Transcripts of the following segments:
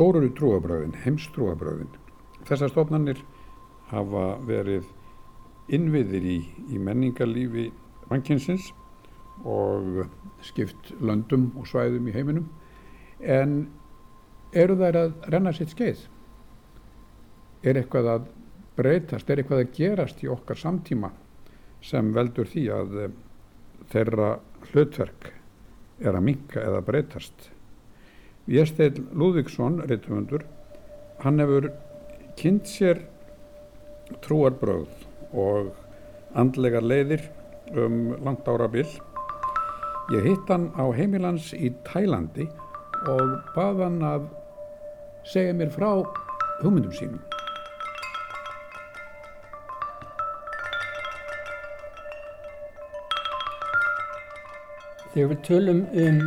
stóru trúabröðin, heimstrúabröðin. Þessar stofnanir hafa verið innviðir í, í menningarlífi vankinsins og skipt löndum og svæðum í heiminum en eru þær að renna sitt skeið? Er eitthvað að breytast, er eitthvað að gerast í okkar samtíma sem veldur því að þeirra hlutverk er að minka eða breytast? Jésteil Lúðvíksson, reytumundur, hann hefur kynnt sér trúarbröð og andlegar leiðir um langt ára byll. Ég hitt hann á heimilans í Tælandi og bað hann að segja mér frá hugmyndum sínum. Þegar við tölum um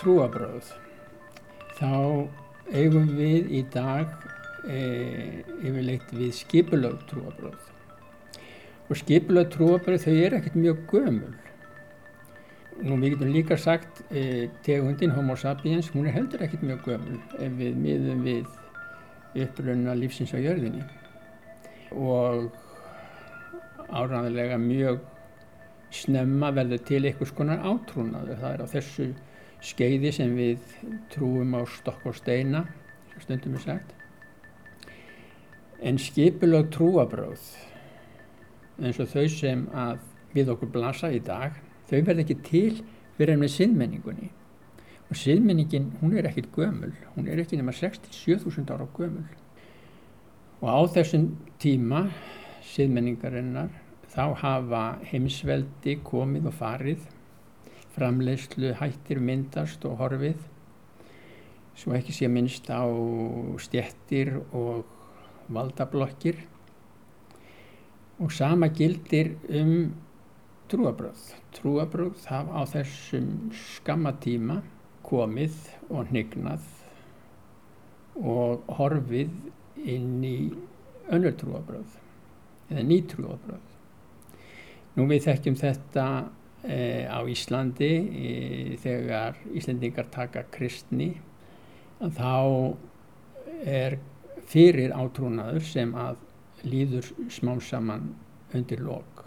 trúabröð þá eigum við í dag e, yfirleitt við skipulög trúabröð og skipulög trúabröð þau er ekkert mjög gömul. Nú við getum líka sagt e, tegundin homo sapiens hún er heldur ekkert mjög gömul ef við miðum við upprönda lífsins á jörðinni. Og áræðilega mjög snemma verður til einhvers konar átrúnaður. Það er á þessu skeiði sem við trúum á stokk og steina stundum er sagt. En skipulög trúabröð eins og þau sem að við okkur blasa í dag þau verð ekki til fyrir með siðmenningunni. Og siðmenningin hún er ekkit gömul hún er ekki nema 67.000 ára gömul. Og á þessum tíma siðmenningarinnar þá hafa heimsveldi komið og farið framleiðslu hættir myndast og horfið svo ekki sé minnst á stjettir og valdablokkir og sama gildir um trúabröð. Trúabröð hafa á þessum skamma tíma komið og hnignað og horfið inn í önnur trúabröð eða ný trúabröð. Nú við þekkjum þetta á Íslandi e, þegar Íslandingar taka kristni þá er fyrir átrúnaður sem að líður smám saman undir lok.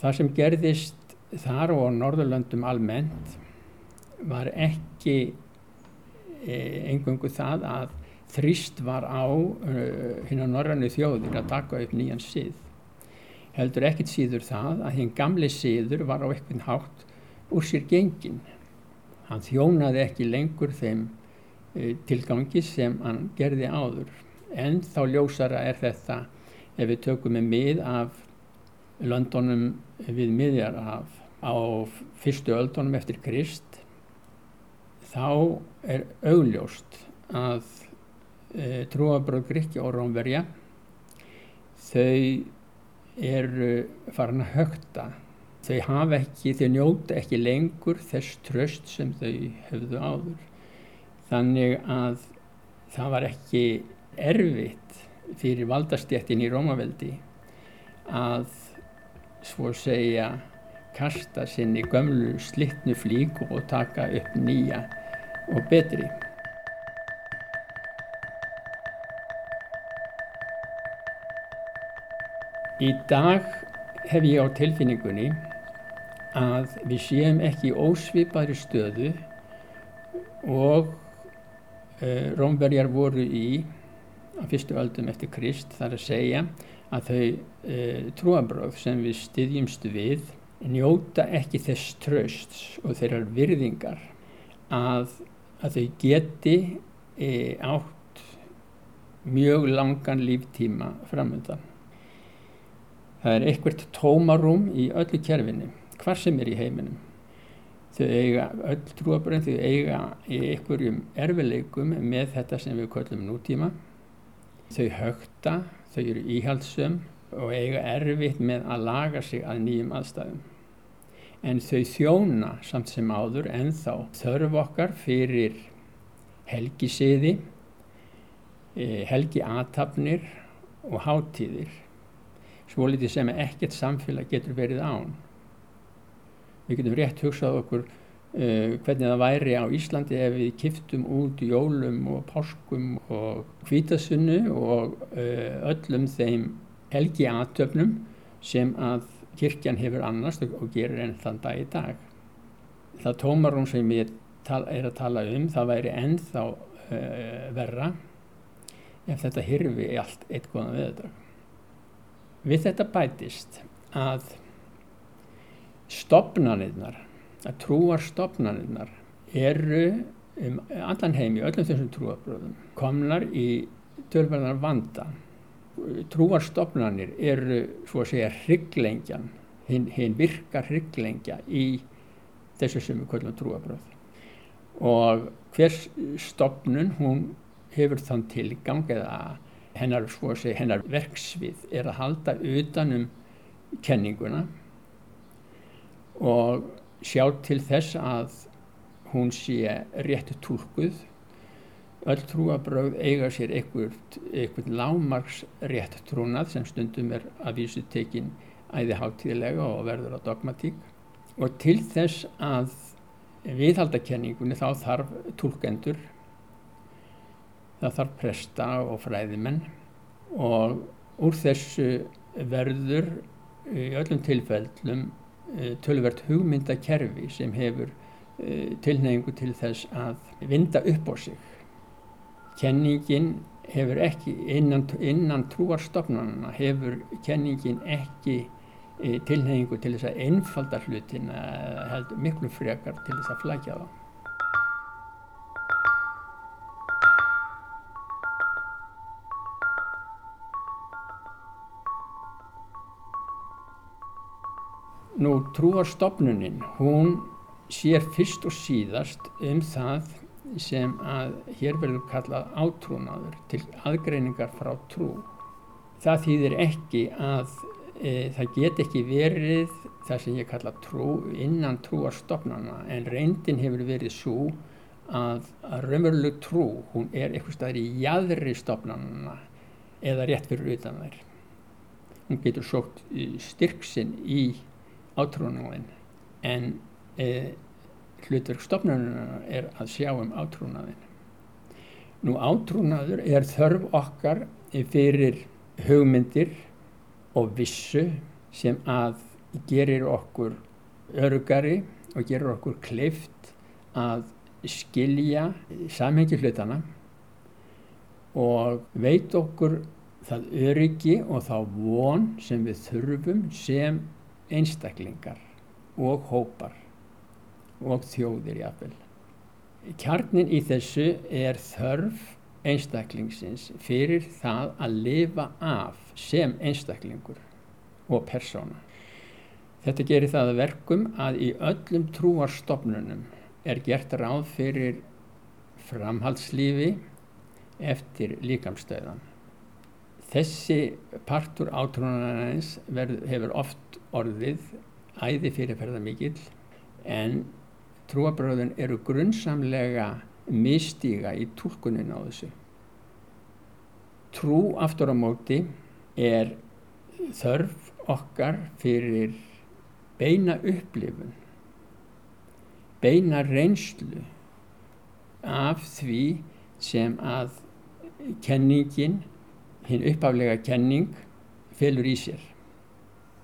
Það sem gerðist þar og á Norðurlöndum almennt var ekki engungu það að þrýst var á á norrannu þjóðir að taka upp nýjan síð. Heldur ekkit síður það að hinn gamli síður var á eitthvað hátt úr sér gengin. Hann þjónaði ekki lengur þeim uh, tilgangi sem hann gerði áður en þá ljósara er þetta ef við tökum með mið af löndunum við miðjar af á fyrstu öldunum eftir Krist þá er augljóst að e, trúabröð Gríkja og Rómverja þau eru farin að högta þau hafa ekki, þau njóta ekki lengur þess tröst sem þau hefðu áður þannig að það var ekki erfitt fyrir valdastjættin í Rómaveldi að svo segja kasta sinni gömlu slittnu flík og taka upp nýja og betri. Í dag hef ég á tilfinningunni að við séum ekki ósvipaðri stöðu og uh, Rómverjar voru í á fyrstu öldum eftir Krist þar að segja að þau e, trúabröð sem við styðjumst við njóta ekki þess trösts og þeirrar virðingar að, að þau geti e, átt mjög langan líftíma framöndan. Það er eitthvað tómarum í öllu kerfinu, hvar sem er í heiminum. Þau eiga öll trúabröð, þau eiga í einhverjum erfileikum með þetta sem við kallum nútíma Þau högta, þau eru íhaldsum og eiga erfitt með að laga sig að nýjum aðstæðum. En þau þjóna samt sem áður en þá þörf okkar fyrir helgisiði, e, helgi aðtapnir og hátíðir. Svo litið sem ekkert samfélag getur verið án. Við getum rétt hugsað okkur uh, hvernig það væri á Íslandi ef við kiftum út jólum og páskum og hvítasunnu og uh, öllum þeim helgi aðtöfnum sem að kirkjan hefur annars og gerir enn þann dag í dag. Það tómarum sem ég er að tala um, það væri ennþá uh, verra ef þetta hirfi allt eitt góðan veðurdag. Við þetta bætist að stopnaninnar, að trúar stopnaninnar eru um allan heim í öllum þessum trúabröðum komnar í tölverðar vanda. Trúar stopnanir eru svo að segja hryggleingjan, hinn hin virkar hryggleingja í þessu sem við kallum trúabröð. Og hver stopnun hún hefur þann tilgang eða hennar, segja, hennar verksvið er að halda utanum kenninguna og sjá til þess að hún sé rétt tólkuð öll trúabröð eiga sér einhvern lámarks rétt trúnað sem stundum er að vísu tekin æði hátíðilega og verður á dogmatík. Og til þess að viðhalda kenningunni þá þarf tólkendur það þarf presta og fræðimenn og úr þessu verður í öllum tilfellum eh, tölvert hugmyndakerfi sem hefur eh, tilneyingu til þess að vinda upp á sig. Kenningin hefur ekki, innan, innan trúarstofnana hefur kenningin ekki eh, tilneyingu til þess að einfalda hlutina heldur miklu frekar til þess að flækja það. Nú trúarstofnunin, hún sér fyrst og síðast um það sem að hér verður kallað átrúnaður til aðgreiningar frá trú. Það þýðir ekki að e, það get ekki verið það sem ég kalla trú innan trúarstofnana en reyndin hefur verið svo að, að raunveruleg trú, hún er eitthvað staðir í jæðri stofnanana eða rétt fyrir utan þær. Hún getur sótt styrksinn í átrúnaðin en e, hlutverk stofnunar er að sjá um átrúnaðin. Nú átrúnaður er þörf okkar fyrir hugmyndir og vissu sem að gerir okkur örugari og gerir okkur kleift að skilja samhengi hlutana og veit okkur það öryggi og þá von sem við þurfum sem einstaklingar og hópar og þjóðir jáfnvel. Kjarnin í þessu er þörf einstaklingsins fyrir það að lifa af sem einstaklingur og persóna. Þetta gerir það að verkum að í öllum trúarstofnunum er gert ráð fyrir framhaldslífi eftir líkamstöðan. Þessi partur átrúnarins hefur oft orðið æði fyrirferða mikill en trúabröðun eru grunnsamlega mistíga í tólkunin á þessu. Trú aftur á móti er þörf okkar fyrir beina upplifun, beina reynslu af því sem að kenningin hinn uppaflega kenning felur í sér.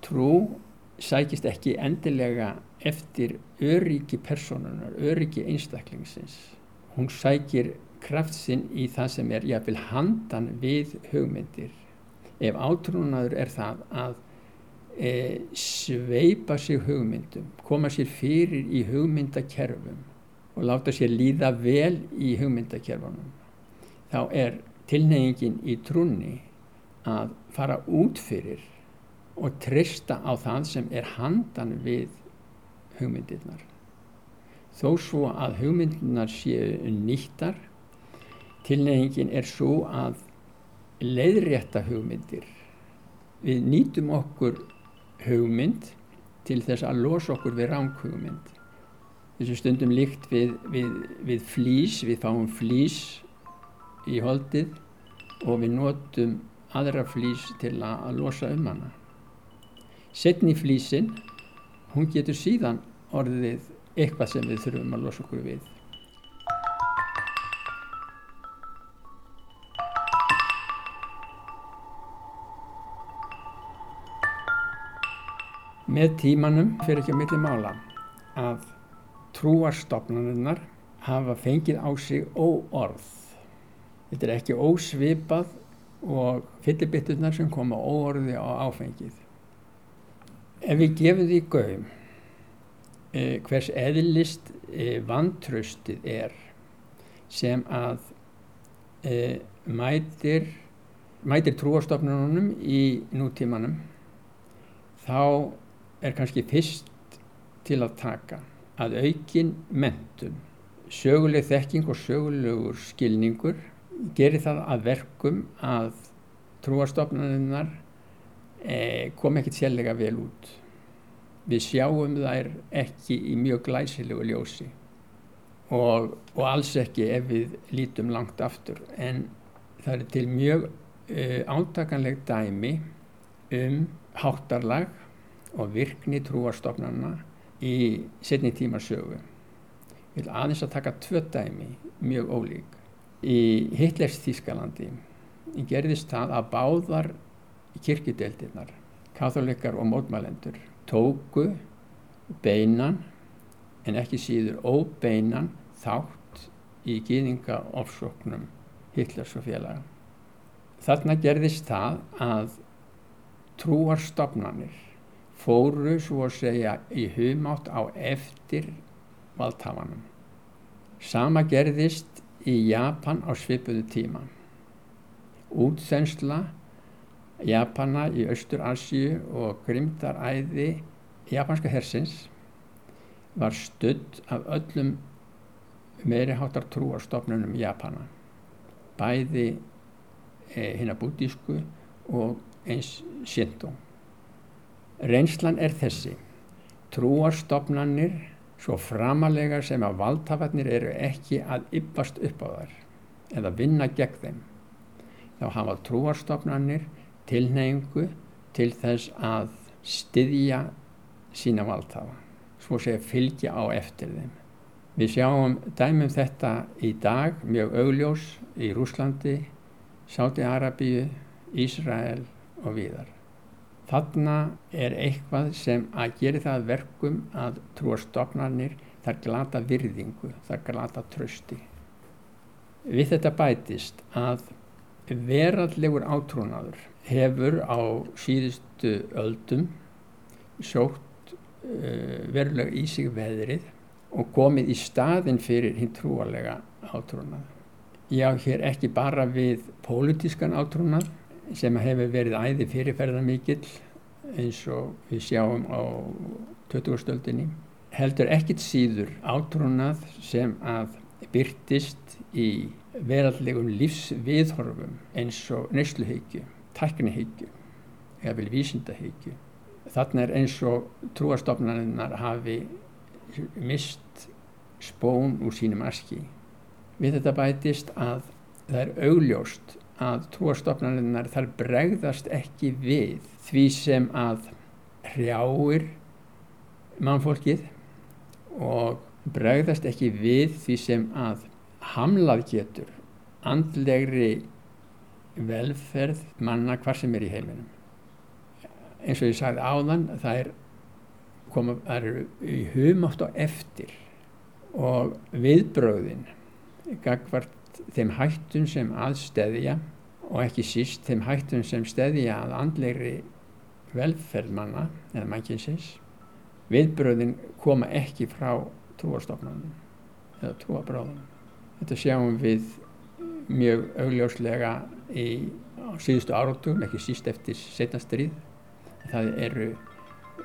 Trú sækist ekki endilega eftir öryggi personunar, öryggi einstaklingsins. Hún sækir kraft sinn í það sem er jáfnvel handan við hugmyndir. Ef átrúnaður er það að e, sveipa sig hugmyndum, koma sér fyrir í hugmyndakerfum og láta sér líða vel í hugmyndakerfunum, þá er tilneyingin í trúni að fara út fyrir og trista á það sem er handan við hugmyndirnar. Þó svo að hugmyndirnar séu nýttar, tilnefingin er svo að leiðrétta hugmyndir. Við nýtum okkur hugmynd til þess að losa okkur við ránkhugmynd. Þessu stundum líkt við, við, við flýs, við fáum flýs í holdið og við notum aðra flýs til að, að losa um hana. Setni flýsin, hún getur síðan orðið eitthvað sem við þurfum að losa okkur við. Með tímanum fyrir ekki að milli mála að trúarstofnaninnar hafa fengið á sig óorð. Þetta er ekki ósvipað og fyllibitturnar sem koma óorði á áfengið. Ef við gefum því gaum eh, hvers eðlist eh, vantröstið er sem að eh, mætir, mætir trúarstofnunum í nútímanum þá er kannski fyrst til að taka að aukin mentun, söguleg þekking og sögulegur skilningur gerir það að verkum að trúarstofnaninnar eh, kom ekkert sérlega vel út. Við sjáum þær ekki í mjög glæsilegu ljósi og, og alls ekki ef við lítum langt aftur en það er til mjög eh, átakanleg dæmi um háttarlag og virkni trúarstofnana í setni tímarsögu. Ég vil aðeins að taka tvö dæmi mjög ólík. Í Hitlers Þískalandi gerðist það að báðar kirkjudeildirnar, katholikar og mótmælendur, tóku beinan en ekki síður óbeinan þátt í gýðinga ofsóknum Hitlers og félaga. Þarna gerðist það að trúarstofnanir fóru svo að segja í humátt á eftir valdhafanum. Sama gerðist í Japan á svipuðu tíma. Útsensla Japana í Östur-Asíu og grimdaræði japanska hersins var studd af öllum meiriháttar trúarstofnunum Japana. Bæði eh, hinn að bútísku og eins Shinto. Reynslan er þessi. Trúarstofnanir svo framalega sem að valdhafarnir eru ekki að yppast upp á þar eða vinna gegn þeim. Þá hafa trúarstofnanir tilneyingu til þess að styðja sína valdhafa, svo segja fylgja á eftir þeim. Við sjáum dæmum þetta í dag mjög augljós í Rúslandi, Sáti-Arabíu, Ísrael og víðar. Þarna er eitthvað sem að gera það verkum að trúarstofnarnir þar glata virðingu, þar glata trösti. Við þetta bætist að verallegur átrúnaður hefur á síðustu öldum sótt uh, verulega í sig veðrið og komið í staðin fyrir hinn trúarlega átrúnað. Já, hér ekki bara við pólitískan átrúnað sem hefur verið æði fyrirferðar mikill eins og við sjáum á 20. stöldinni heldur ekkit síður átrúnað sem að byrtist í verallegum lífsviðhorfum eins og neysluhyggju, tæknihyggju eða vel vísindahyggju. Þarna er eins og trúastofnaninnar hafi mist spón úr sínum aski. Við þetta bætist að það er augljóst að trúastofnaninnar þar bregðast ekki við því sem að hrjáir mannfólkið og bregðast ekki við því sem að hamlað getur andlegri velferð manna hvar sem er í heiminum. Eins og ég sagði áðan, það er, koma, það er í humátt og eftir og viðbröðin gagvart þeim hættun sem aðstæðja og ekki síst þeim hættun sem stæðja að andleiri velferðmanna eða mannkynsins viðbröðin koma ekki frá trúastofnunum eða trúabráðunum. Þetta sjáum við mjög augljóslega í síðustu áratugum, ekki síst eftir setnastrið. Það eru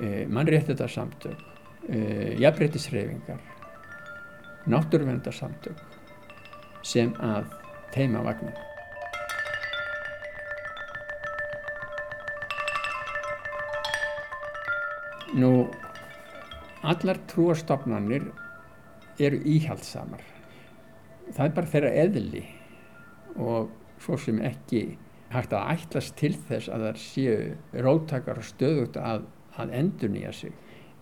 e, mannréttitarsamtök, e, jafnréttisreifingar, náttúruvendarsamtök sem að teima vagnum. Nú, allar trúastofnanir eru íhaldsamar. Það er bara þeirra eðli og svo sem ekki hægt að ætlast til þess að það séu róttakar og stöðugt að, að endur nýja sig.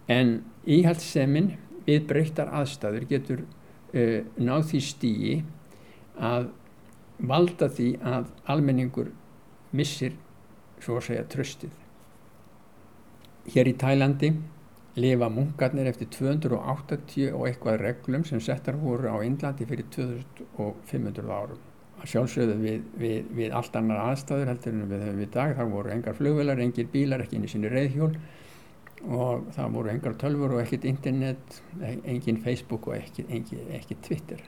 En íhaldsemin við breyttar aðstæður getur uh, náð því stíi að valda því að almenningur missir svo að segja tröstið. Hér í Tælandi lifa munkarnir eftir 280 og eitthvað reglum sem settar voru á Índlandi fyrir 2500 árum. Sjálfsögðu við, við, við allt annar aðstæður heldur en við höfum við dag. Það voru engar flugvelar, engir bílar, ekki inn í sinni reyðhjól og það voru engar tölfur og ekkert internet, engin Facebook og ekkert, ekkert Twitter.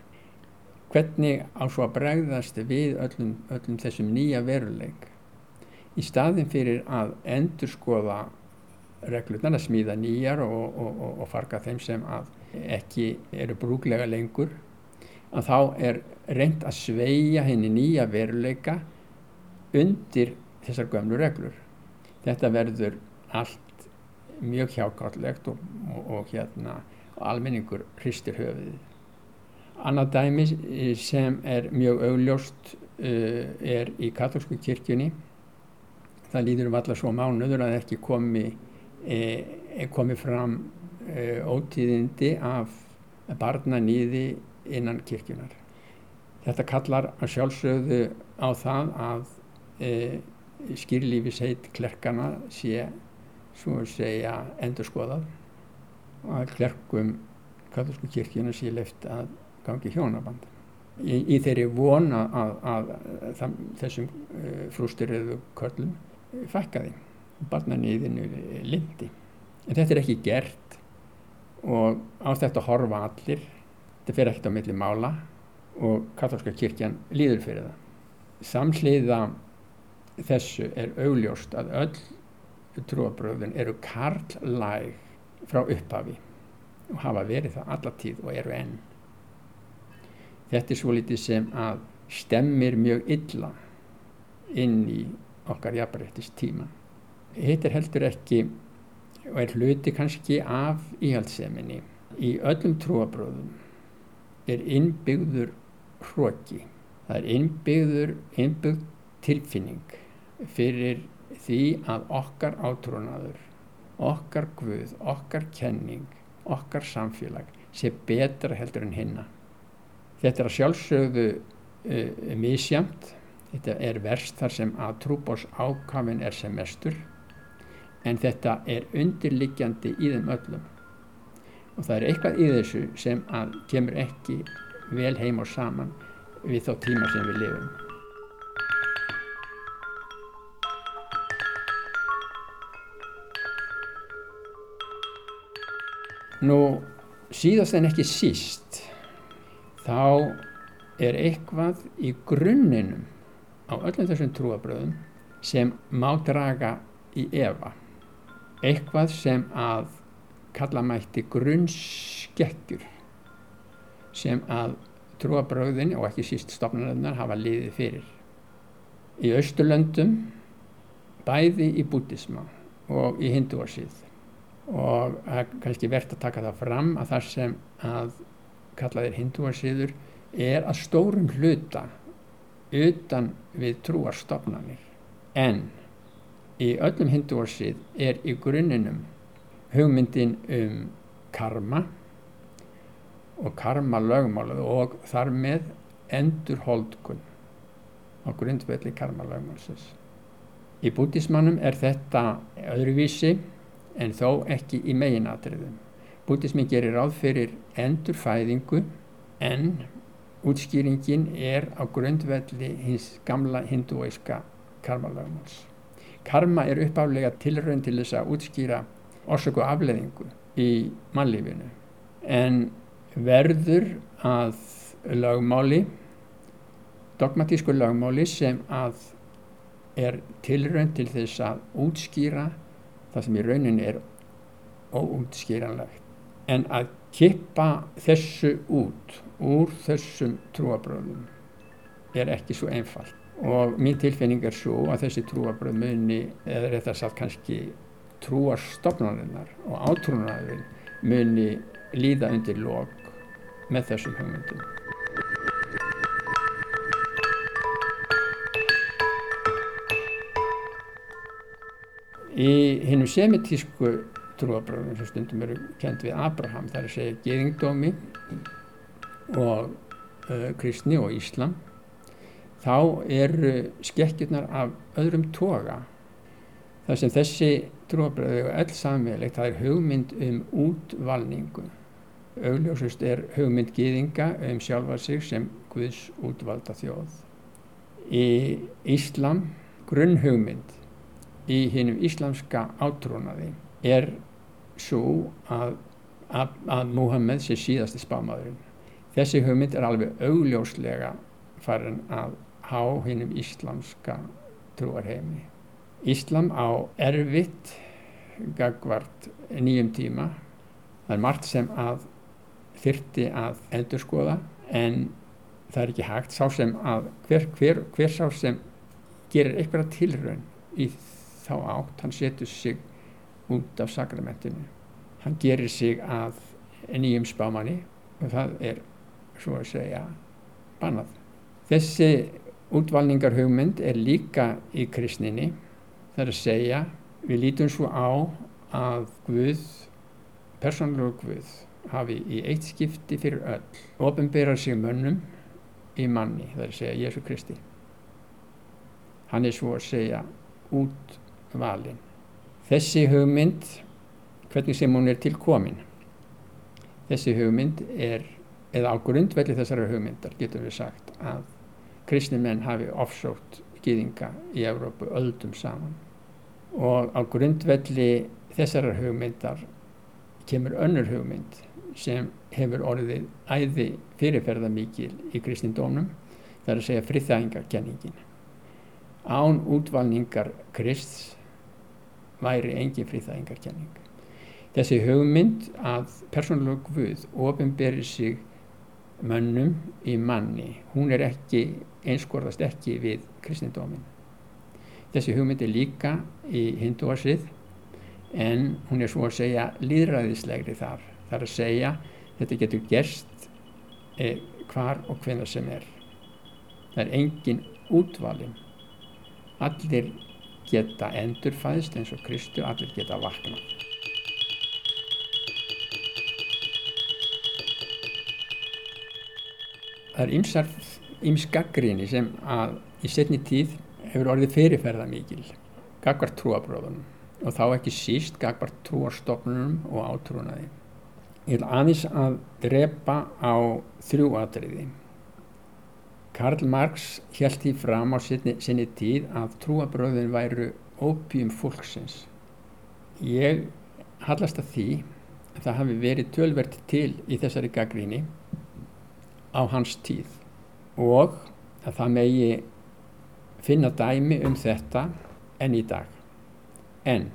Hvernig á svo að bregðast við öllum, öllum þessum nýja veruleik? Í staðin fyrir að endur skoða reglurnar að smíða nýjar og, og, og, og farga þeim sem að ekki eru brúglega lengur að þá er reynd að sveia henni nýja veruleika undir þessar gömlu reglur. Þetta verður allt mjög hjákáttlegt og hérna almenningur hristir höfuðið. Annað dæmi sem er mjög augljóst uh, er í katholsku kirkjunni. Það líður um alla svo mánuður að ekki komi e, komi fram e, ótíðindi af barnanýði innan kirkjunar. Þetta kallar að sjálfsögðu á það að e, skýrlífisheit klerkana sé svo að segja endur skoðað og að klerkum katholsku kirkjuna sé leift að gangi hjónaband. Í, í þeirri von að, að, að, þessum frústyrriðu körlum fækkaði barnanýðinu lindi. En þetta er ekki gert og á þetta horfa allir, þetta fer ekkert á milli mála og katholska kirkjan líður fyrir það. Samsliða þessu er augljóst að öll trúabröðun eru karlæg frá upphafi og hafa verið það alla tíð og eru enn. Þetta er svo litið sem að stemmir mjög illa inn í okkar jafnrættist tíma hitt er heldur ekki og er hluti kannski af íhaldseminni. Í öllum trúabróðum er innbyggður hróki. Það er innbyggður, innbyggð tilfinning fyrir því að okkar átrúnaður, okkar guð, okkar kenning, okkar samfélag sé betra heldur en hinna. Þetta er að sjálfsögðu uh, misjamt, þetta er verst þar sem að trúbós ákafin er sem mestur en þetta er undirliggjandi í þeim öllum og það er eitthvað í þessu sem að kemur ekki vel heim og saman við þá tíma sem við lifum. Nú síðast en ekki síst þá er eitthvað í grunninum á öllum þessum trúabröðum sem má draga í efa eitthvað sem að kalla mætti grunnskekkjur sem að trúabröðin og ekki síst stofnaröðnar hafa liðið fyrir. Í Östurlöndum, bæði í bútisma og í hinduarsið og kannski verðt að taka það fram að það sem að kallaðir hinduarsiður er að stórum hluta utan við trúarstofnanir en í öllum hinduarsið er í grunninum hugmyndin um karma og karma lögmála og þar með endur holdkun á grundvelli karma lögmálsins. Í bútismannum er þetta öðruvísi en þó ekki í meginatriðum. Bútismin gerir ráð fyrir endur fæðingu en útskýringin er á grundvelli hins gamla hinduíska karma lögmáls. Karma er uppaflega tilraun til þess að útskýra orsök og afleðingu í mannlífinu en verður að lagmáli, dogmatísku lagmáli sem að er tilraun til þess að útskýra það sem í rauninni er óútskýranlegt. En að kippa þessu út úr þessum trúabröðum er ekki svo einfalt og mín tilfinning er svo að þessi trúabröð muni, eða rétt að sagt kannski trúarstofnarinnar og átrúnarin muni líða undir lok með þessum hugmyndum. Í hinnum semitísku trúabröðum sem stundum eru kent við Abraham, það er segja geðingdómi og uh, kristni og Íslam þá eru skekkjurnar af öðrum toga þar sem þessi trúabröðu og öll samveilegt það er hugmynd um útvalningu augljósust er hugmynd gýðinga um sjálfa sig sem Guðs útvalda þjóð. Í Íslam grunnhugmynd í hinnum íslamska átrúnaði er svo að, að, að Muhammed sé síðasti spámaðurinn. Þessi hugmynd er alveg augljóslega farin að há hinnum íslamska trúarheimi. Íslam á erfitt gagvart nýjum tíma. Það er margt sem að þyrti að endurskoða en það er ekki hægt. Sá sem að hver, hver, hver sá sem gerir eitthvað tilraun í þá átt hann setur sig út af sakramentinu. Hann gerir sig að nýjum spámanni og það er svo að segja bannað. Þessi útvalningar hugmynd er líka í kristninni. Það er að segja við lítum svo á að Guð persónlegu Guð hafi í eitt skipti fyrir öll ofinberar sig mönnum í manni, það er að segja Jésu Kristi. Hann er svo að segja út valin þessi hugmynd hvernig sem hún er til komin þessi hugmynd er eða á grundvelli þessara hugmyndar getum við sagt að kristni menn hafi ofsótt gýðinga í Európu öldum saman. Og á grundvelli þessara hugmyndar kemur önnur hugmynd sem hefur orðið æði fyrirferða mikil í kristindónum það er að segja friðæðingarkenningin án útvalningar krists væri engin friðæðingarkenning þessi hugmynd að persónuleg Guð ofinberi sig mönnum í manni hún er ekki, einskorðast ekki við kristindómin þessi hugmynd er líka í hinduarsið en hún er svo að segja líðræðislegri þar þar að segja þetta getur gerst eh, hvar og hvenna sem er. Það er engin útvalin. Allir geta endurfæðst eins og Kristu allir geta vakna það er ymsar ymskaggrinni sem að í setni tíð hefur orðið fyrirferða mikil gagvar trúabróðunum og þá ekki síst gagvar trúarstofnunum og átrúnaði Ég vil aðeins að drepa á þrjú atriði. Karl Marx held því fram á sinni, sinni tíð að trúabröðin væru ópjum fólksins. Ég hallast að því að það hafi verið tölvert til í þessari gaggríni á hans tíð og að það megi finna dæmi um þetta enn í dag. En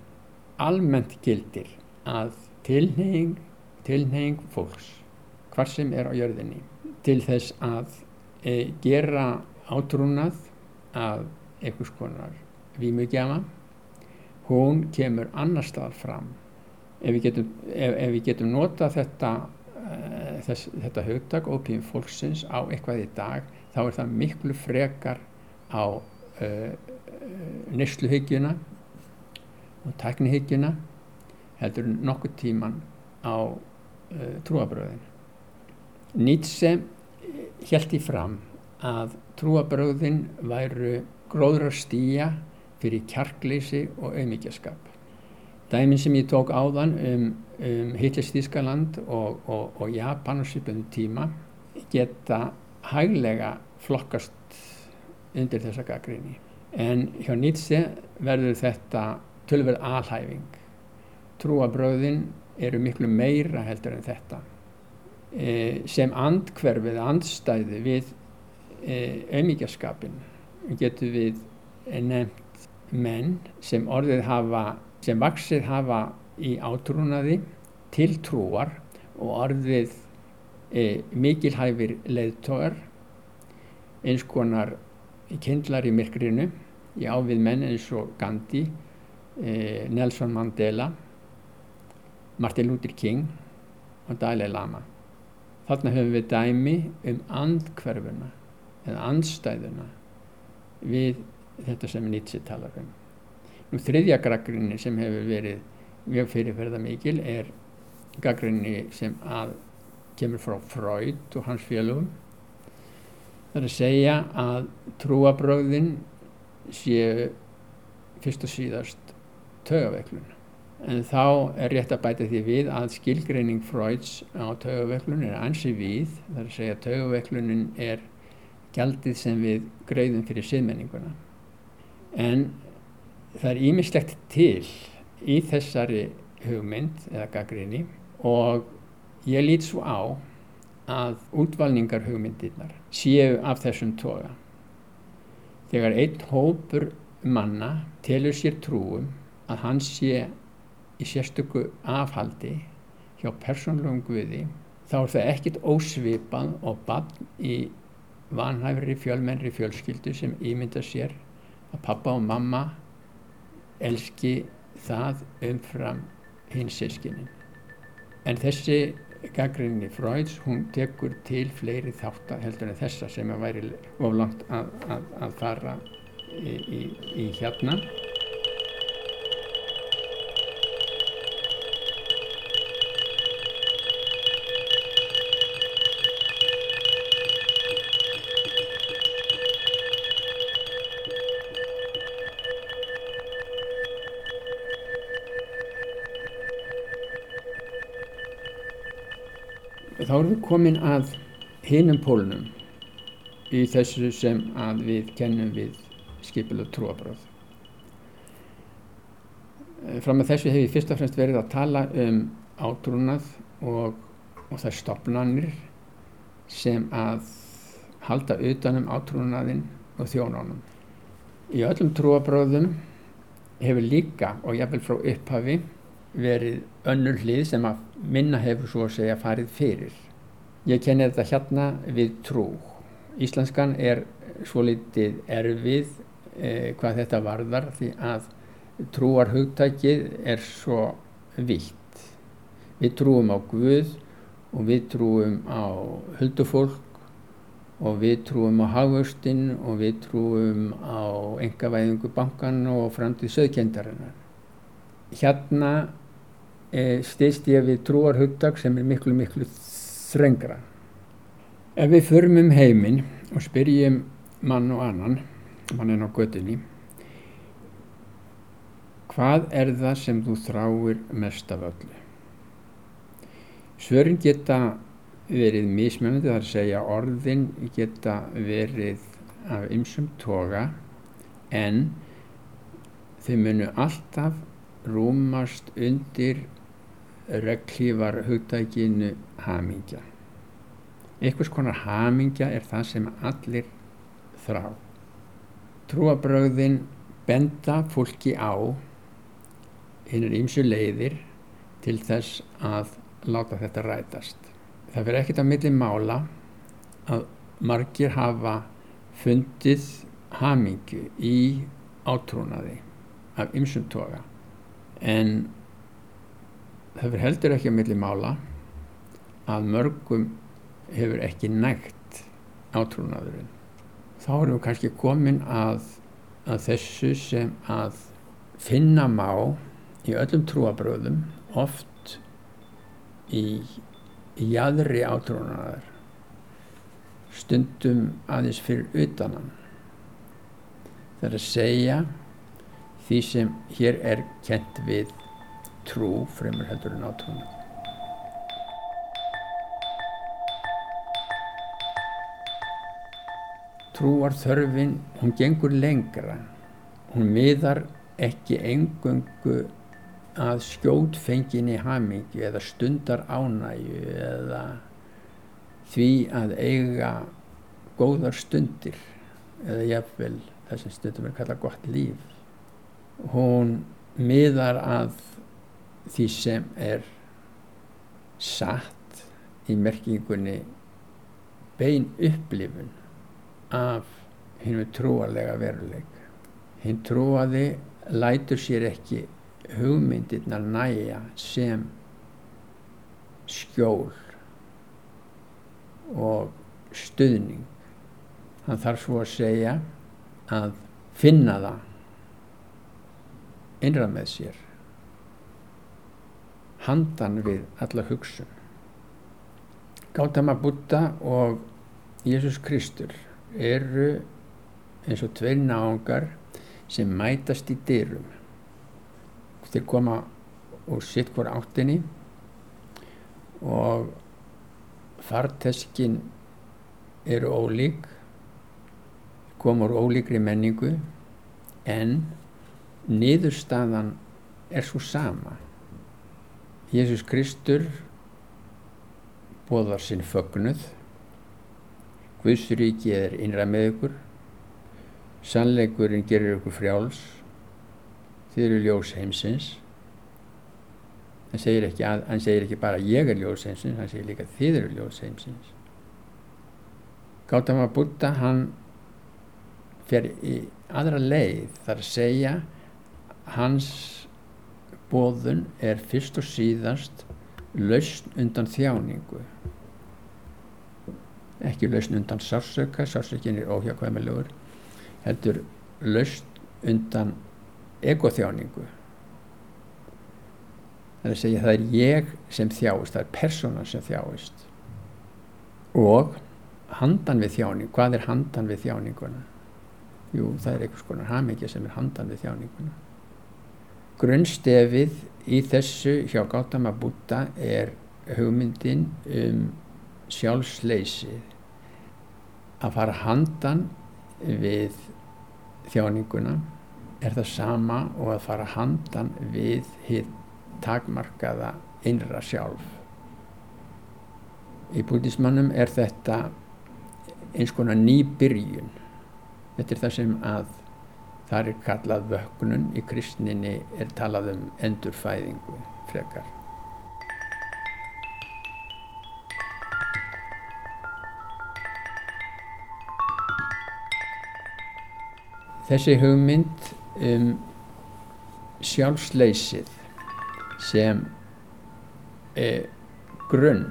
almennt gildir að tilneying tilneying fólks hvar sem er á jörðinni til þess að e, gera átrúnað að einhvers konar výmugjafa hún kemur annar stað fram. Ef við getum, ef, ef við getum nota þetta e, þess, þetta hugtak ópíum fólksins á eitthvað í dag þá er það miklu frekar á e, nýsluhyggjuna og tæknihyggjuna heldur nokkuð tíman á uh, trúabröðin. Nietzsche held í fram að trúabröðin væru gróðrar stýja fyrir kjarkleysi og auðmyggjaskap. Dæmin sem ég tók áðan um, um Hitlerstískaland og, og, og Japan á svipum tíma geta hæglega flokkast undir þessa gaggrinni. En hjá Nietzsche verður þetta tölverð alhæfing. Trúabröðin eru miklu meira heldur en þetta. E, sem andkverfið, andstæði við e, auðmíkjaskapin getur við nefnt menn sem orðið hafa sem vaksið hafa í átrúnaði til trúar og orðið e, mikilhæfir leiðtógar eins konar kindlar í myrkrinu í ávið menn eins og Gandhi e, Nelson Mandela Martin Luther King og Dalai Lama. Þarna höfum við dæmi um andkverfuna eða andstæðuna við þetta sem Nietzsche talar um. Nú þriðja gaggrinni sem hefur verið mjög fyrirferða mikil er gaggrinni sem að kemur frá Freud og hans félögum það er að segja að trúabröðin séu fyrst og síðast tögaveiklun en þá er rétt að bæta því við að skilgreining Freuds á tögaveiklun er ansi við það er að segja að tögaveiklunin er gjaldið sem við greiðum fyrir siðmenninguna en það er ímislegt til í þessari hugmynd eða gaggrinni og ég lít svo á að útvalningar hugmyndirnar séu af þessum toga. Þegar einn hópur manna telur sér trúum að hann sé í sérstöku afhaldi hjá persónlegum guði þá er það ekkit ósvipað og bann í vanhæfri fjölmennri fjölskyldu sem ímynda sér að pappa og mamma elski það umfram hins sískinin. En þessi gaggrinni Freuds, hún tekur til fleiri þáttar heldur en þessa sem að væri oflangt að, að, að fara í, í, í hérna. Þá erum við komin að hinum pólunum í þessu sem að við kennum við skipil og trúabröð. Fram að þessu hefur ég fyrst og fremst verið að tala um átrúnað og, og þær stopnarnir sem að halda utanum átrúnaðinn og þjónánum. Í öllum trúabröðum hefur líka og jáfnvel frá upphafi verið önnur hlið sem að minna hefur svo að segja farið fyrir. Ég kenni þetta hérna við trú. Íslenskan er svo litið erfið eh, hvað þetta varðar því að trúar hugtækið er svo vitt. Við trúum á Guð og við trúum á huldufólk og við trúum á hagvöxtinn og við trúum á engavæðingu bankan og framtíð söðkendarinnar. Hérna e, stýst ég við trúar hugdag sem er miklu miklu þrengra. Ef við förum um heiminn og spyrjum mann og annan, mann en á gödunni, hvað er það sem þú þráir mest af öllu? Svörin geta verið mismjöndi, það er að segja orðin geta verið af ymsum toga en þau munu alltaf rúmast undir reglífar hugdækinu hamingja. Einhvers konar hamingja er það sem allir þrá. Trúabröðin benda fólki á hinnir ímsu leiðir til þess að láta þetta rætast. Það fyrir ekkert að milli mála að margir hafa fundið hamingju í átrúnaði af ymsum toga en það fyrir heldur ekki að milli mála að mörgum hefur ekki nægt átrúnaðurinn. Þá erum við kannski komin að, að þessu sem að finna má í öllum trúabröðum oft í, jæðri átrúnaðar stundum aðeins fyrir utanan. Það er að segja því sem hér er kent við trú fremur heldur en átrúna. Trúar þörfin, hún gengur lengra. Hún miðar ekki engöngu að skjót fenginni hamingju eða stundar ánægu eða því að eiga góðar stundir eða jafnvel það sem stundum er kallað gott líf. Hún miðar að því sem er satt í merkingunni bein upplifun af hennu trúalega veruleik. Hinn trúaði lætur sér ekki hugmyndirnar næja sem skjól og stuðning. Hann þarf svo að segja að finna það innra með sér handan við alla hugsun. Gautama Buddha og Jésús Kristur eru eins og tveir náungar sem mætast í dyrum. Þeir koma úr sitt hver áttinni og farteskin eru ólík, koma úr ólíkri menningu en niðurstaðan er svo sama. Jésús Kristur bóðar sinn fögnuð, Guðsríki er innra með ykkur, sannleikurinn gerir ykkur frjáls, þið eru ljós heimsins. Hann segir, að, hann segir ekki bara ég er ljós heimsins, hann segir líka þið eru ljós heimsins. Gautama Buddha hann fer í aðra leið þar að segja hans bóðun er fyrst og síðast lausn undan þjáningu. Ekki lausn undan sársöka sársökin er óhjákvæmilegur heldur lausn undan egoþjáningu það er að segja það er ég sem þjáist það er persónan sem þjáist. Og handan við þjáning hvað er handan við þjáninguna? Jú það er einhvers konar hamingja sem er handan við þjáninguna grunnstefið í þessu hjá Gautama Buddha er hugmyndin um sjálfsleysið að fara handan við þjáninguna er það sama og að fara handan við hitt takmarkaða innra sjálf. Í bútismannum er þetta eins konar nýbyrjun. Þetta er það sem að það er kallað vöknun, í kristninni er talað um endurfæðingu frekar. Þessi hugmynd um sjálfsleysið sem er grunn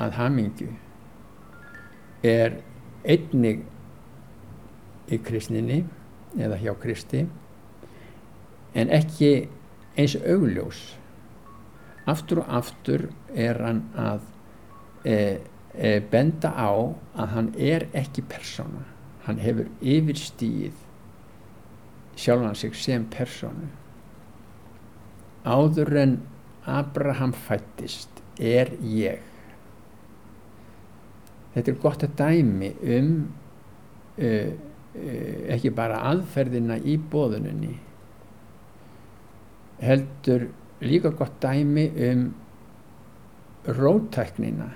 að hamingju er einnig í kristninni eða hjá Kristi en ekki eins augljós. Aftur og aftur er hann að e, e, benda á að hann er ekki persóna. Hann hefur yfirstíð sjálfan sig sem personu áður en Abraham fættist er ég. Þetta er gott að dæmi um uh, ekki bara aðferðina í bóðuninni heldur líka gott dæmi um rótæknina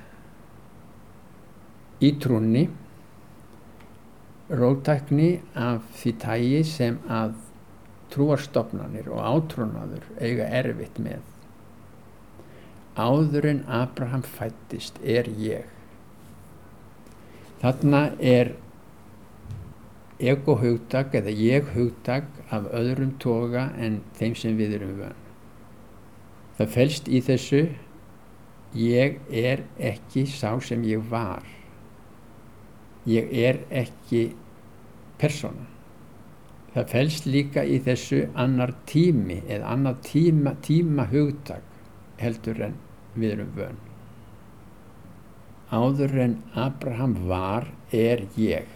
í trúnni rótækni af því tægi sem að trúarstofnanir og átrúnaður eiga erfitt með. Áður en Abraham fættist er ég. Þarna er ego-hugtak eða ég-hugtak af öðrum toga en þeim sem við erum vön. Það felst í þessu ég er ekki sá sem ég var ég er ekki persóna. Það fælst líka í þessu annar tími eða annar tíma, tíma hugtak heldur en við erum vön. Áður en Abraham var er ég.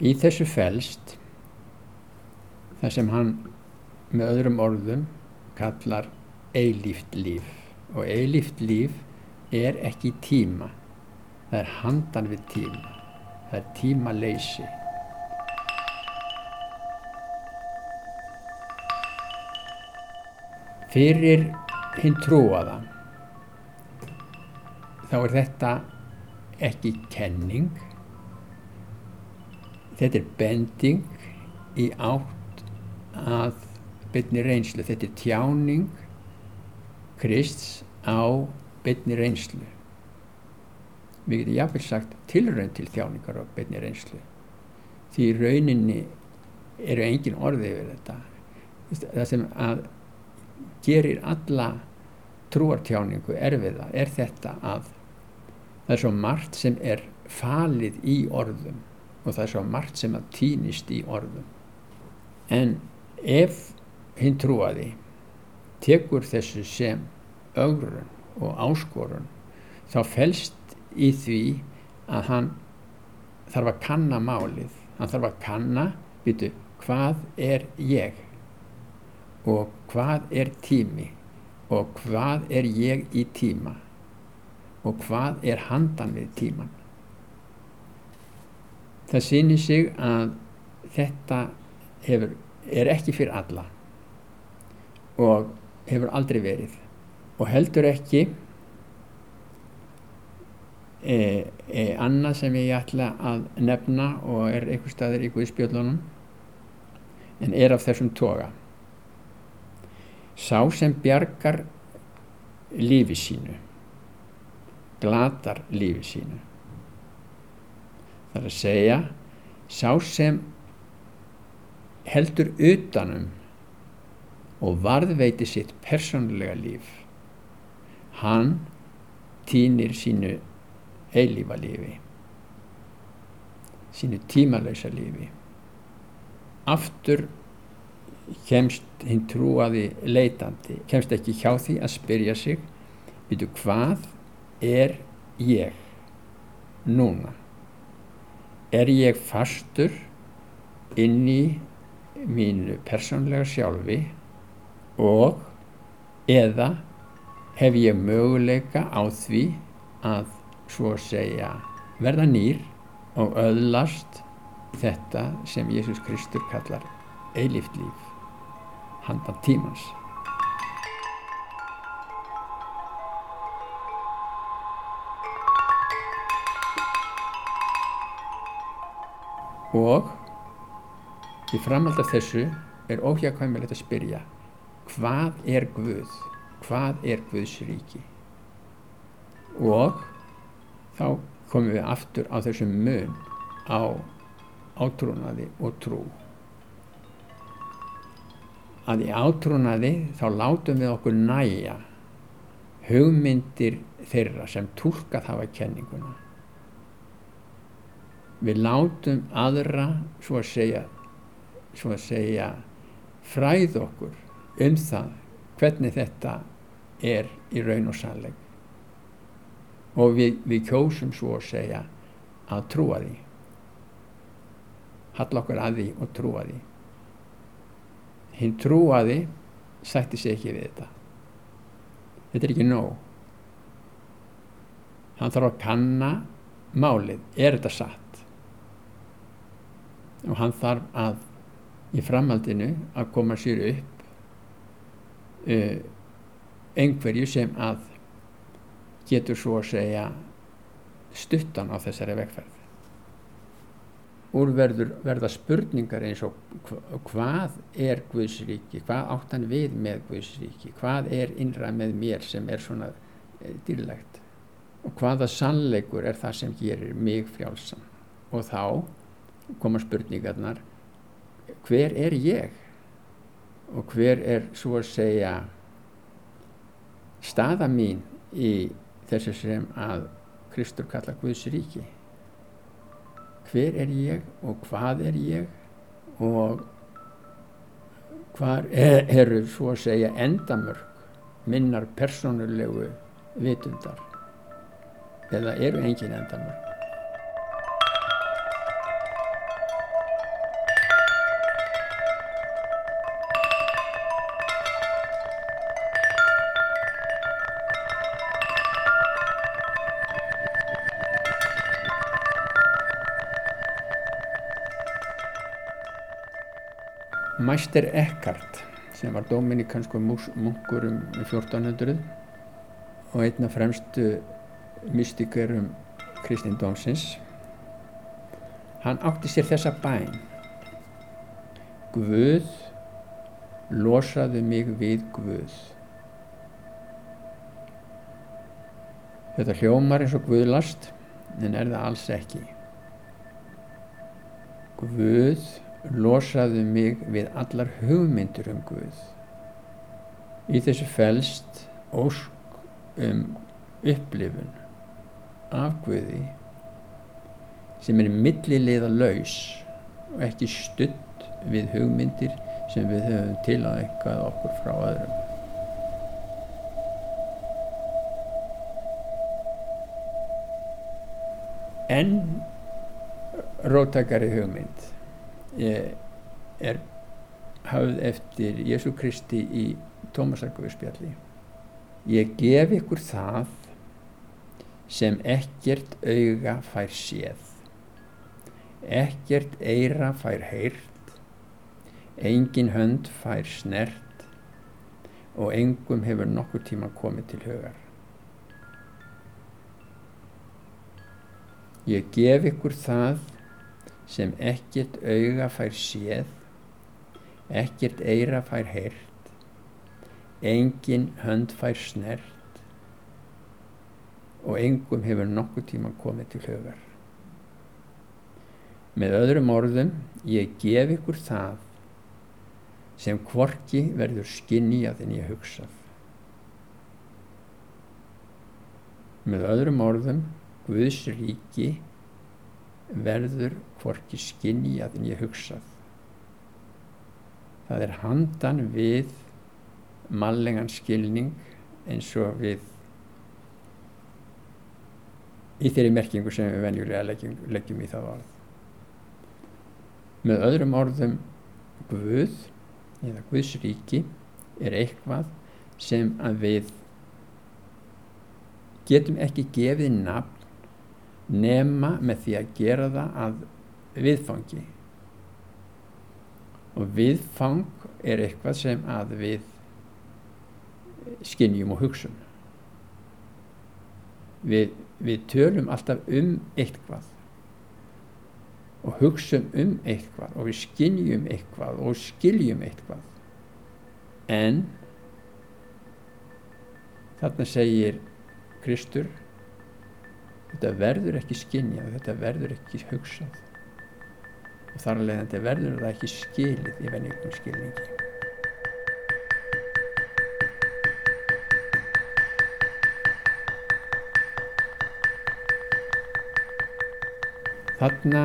Í þessu fælst það sem hann með öðrum orðum kallar eilíft líf. Og eilíft líf er ekki tíma það er handan við tíma það er tímaleysi. Fyrir hinn trúaða þá er þetta ekki kenning þetta er bending í átt að byrni reynslu. Þetta er tjáning Krists á byrni reynslu. Við getum jáfnveg sagt tilraun til þjáningar og beinni reynslu. Því rauninni eru engin orði yfir þetta. Það sem að gerir alla trúartjáningu erfiða er þetta að það er svo margt sem er falið í orðum og það er svo margt sem að týnist í orðum. En ef hinn trúaði tekur þessu sem augrun og áskorun þá felst í því að hann þarf að kanna málið. Hann þarf að kanna byrju, hvað er ég? Og hvað er tími? Og hvað er ég í tíma? Og hvað er handan við tíman það sýnir sig að þetta hefur, er ekki fyrir alla og hefur aldrei verið og heldur ekki e, e, annað sem ég ætla að nefna og er einhver staðir í Guðspjöldunum en er af þessum toga. Sá sem bjargar lífi sínu glatar lífi sínu þar að segja sá sem heldur utanum og varðveiti sitt persónulega líf hann týnir sínu eilífa lífi sínu tímalausa lífi. Aftur kemst hinn trúaði leitandi kemst ekki hjá því að spyrja sig veitu hvað er ég núna er ég fastur inn í mínu persónlega sjálfi og eða hef ég möguleika á því að svo segja verða nýr og öðlast þetta sem Jésús Kristur kallar eilift líf handan tímans og í framhald af þessu er óhjákvæmilegt að spyrja hvað er Guð? Hvað er Guðs ríki? Og þá komum við aftur á þessum mun á átrúnaði og trú. Að í átrúnaði þá látum við okkur næja hugmyndir þeirra sem tólkað hafa kenninguna við látum aðra svo að segja svo að segja fræð okkur um það hvernig þetta er í raun og sannleik. Og við, við kjósum svo að segja að trúa því. Halla okkur að því og trúa því. Hinn trúaði sætti sig ekki við þetta. Þetta er ekki nóg. Hann þarf að kanna málið, er þetta satt og hann þarf að í framhaldinu að koma sér upp uh, einhverju sem að getur svo að segja stuttan á þessari vegferð. Úr verður, verða spurningar eins og hvað er Guðsríki, hvað átt hann við með Guðsríki, hvað er innra með mér sem er svona e, dýrlegt? Og hvaða sannleikur er það sem gerir mig frjálsam og þá koma spurningarnar hver er ég? Og hver er svo að segja staða mín í þessu sem að Kristur kalla Guðsríki hver er ég og hvað er ég? Og hvar er, eru svo að segja endamörk minnar persónulegu vitundar? Eða eru engin endamörk Mæster Eckhart sem var dominikansku munkur um 1400 og einna fremstu mystikurum kristindómsins. Hann átti sér þessa bæn. Guð losaðu mig við Guð. Þetta hljómar eins og Guðlast en er það alls ekki. Guð losaðu mig við allar hugmyndur um Guð. Í þessu fælst ósk um upplifun af Guði sem er millilega laus og ekki stutt við hugmyndir sem við höfum til að ekkað okkur frá öðrum. En róttakari hugmynd er hafð eftir Jésu Kristi í Tómasarkuðspjalli ég gef ykkur það sem ekkert auga fær séð ekkert eira fær heyrt engin hönd fær snert og engum hefur nokkur tíma komið til hugar. Ég gef ykkur það sem ekkert auga fær séð ekkert eira fær heyrt engin hönd fær snert og engum hefur nokkuð tíma komið til hugar. Með öðrum orðum, ég gef ykkur það sem kvorki verður skinnjað en ég hugsað. Með öðrum orðum, Guðs ríki verður kvorki skinnjað en ég hugsað. Það er handan við mallegan skilning eins og við í þeirri merkingu sem við venjulega leggjum, leggjum í það orð. Með öðrum orðum Guð eða Guðs ríki er eitthvað sem að við getum ekki gefið nafn nema með því að gera það að viðfangi. Og viðfang er eitthvað sem að við skinnjum og hugsum. Við, við tölum alltaf um eitthvað og hugsum um eitthvað og við skinnjum eitthvað og skiljum eitthvað. En þarna segir Kristur þetta verður ekki skinnjað, þetta verður ekki hugsað og þar alveg þetta verður það ekki skilið í venjum skilningi. Þarna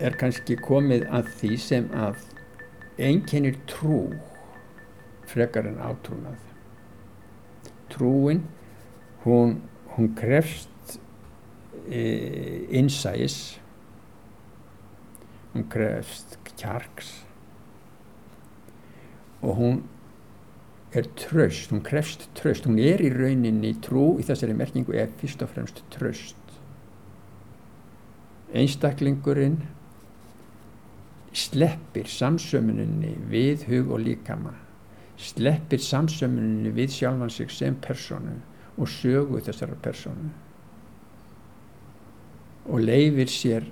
er kannski komið að því sem að einkennir trú frekar en átrúnað. Trúin, hún, hún krefst e, innsæis, hún krefst kjarks og hún er tröst, hún krefst tröst, hún er í rauninni trú í þessari merkingu er fyrst og fremst tröst. Einstaklingurinn sleppir samsömuninni við hug og líkama, sleppir samsömuninni við sjálfan sig sem personu og sögu þessara personu og leifir sér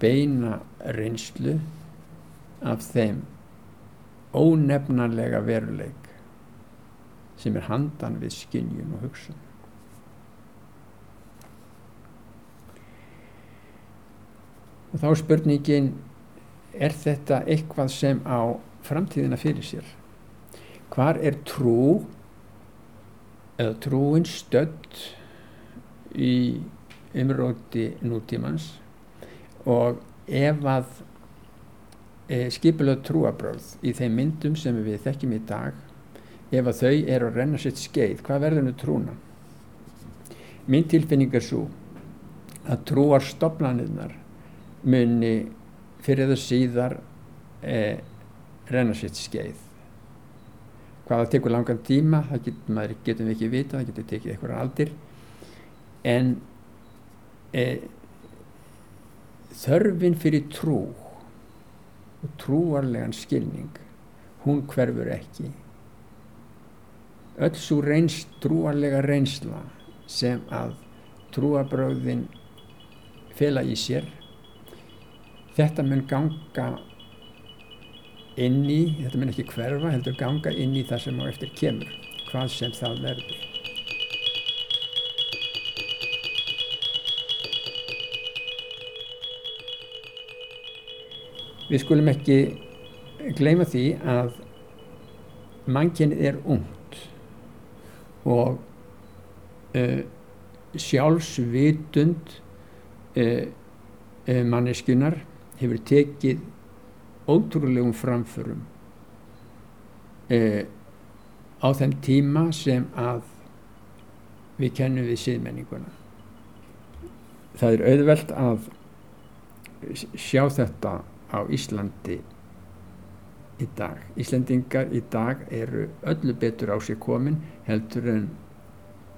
beina reynslu af þeim ónefnanlega veruleik sem er handan við skinnjum og hugsun. Og þá spurningin, er þetta eitthvað sem á framtíðina fyrir sér? Hvar er trú eða trúin stödd í umróti nútímans og ef að e, skipulöð trúabröð í þeim myndum sem við þekkjum í dag ef að þau eru að renna sitt skeið, hvað verður nú trúna? Mín tilfinning er svo að trúar stopnaninnar muni fyrir þau síðar eh, renna sitt skeið. Hvað það tekur langan tíma, það get, getum við ekki vita, það getur tekið einhverja aldir, en eh, þörfin fyrir trú og trúarlegan skilning, hún hverfur ekki. Öll svo reynst, trúarlega reynsla sem að trúabröðin fela í sér þetta mun ganga inn í, þetta mun ekki hverfa, heldur ganga inn í það sem á eftir kemur, hvað sem það verður. Við skulum ekki gleyma því að mannkynið er ungt og uh, sjálfsvitund uh, uh, manneskunar hefur tekið ótrúlegum framförum á þeim tíma sem að við kennum við síðmenninguna það er auðvelt að sjá þetta á Íslandi í dag. Íslandingar í dag eru öllu betur á sig komin heldur en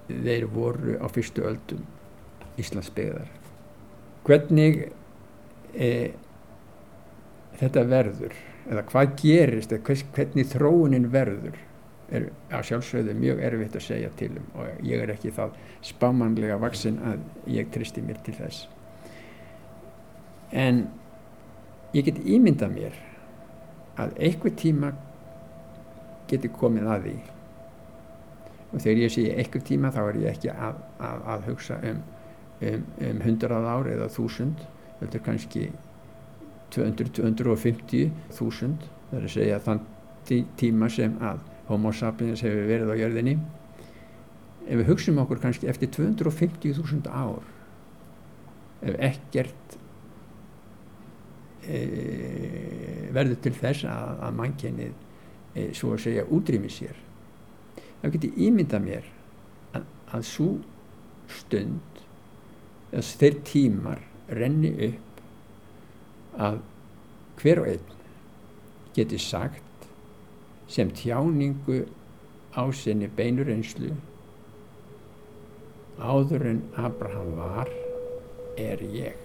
þeir voru á fyrstu öldum Íslandsbyggðar. Hvernig e, þetta verður eða hvað gerist eða hvernig þróunin verður er að sjálfsögðu mjög erfitt að segja til um og ég er ekki það spámanlega vaksin að ég tristi mér til þess. En ég get ímynda mér að einhver tíma geti komið að því. Og þegar ég segi einhver tíma þá er ég ekki að, að, að hugsa um, um, um 100 ár eða 1000 þetta er kannski 200-250 þúsund það er að segja þann tíma sem að homo sapiens hefur verið á jörðinni. Ef við hugsaum okkur kannski eftir 250.000 ár ef ekkert e, verður til þess að, að mannkennið e, svo að segja útrými sér þá getur ímynda mér að, að svo stund að þeir tímar renni upp að hver og einn geti sagt sem tjáningu á sinni beinur einslu áður en Abraham var er ég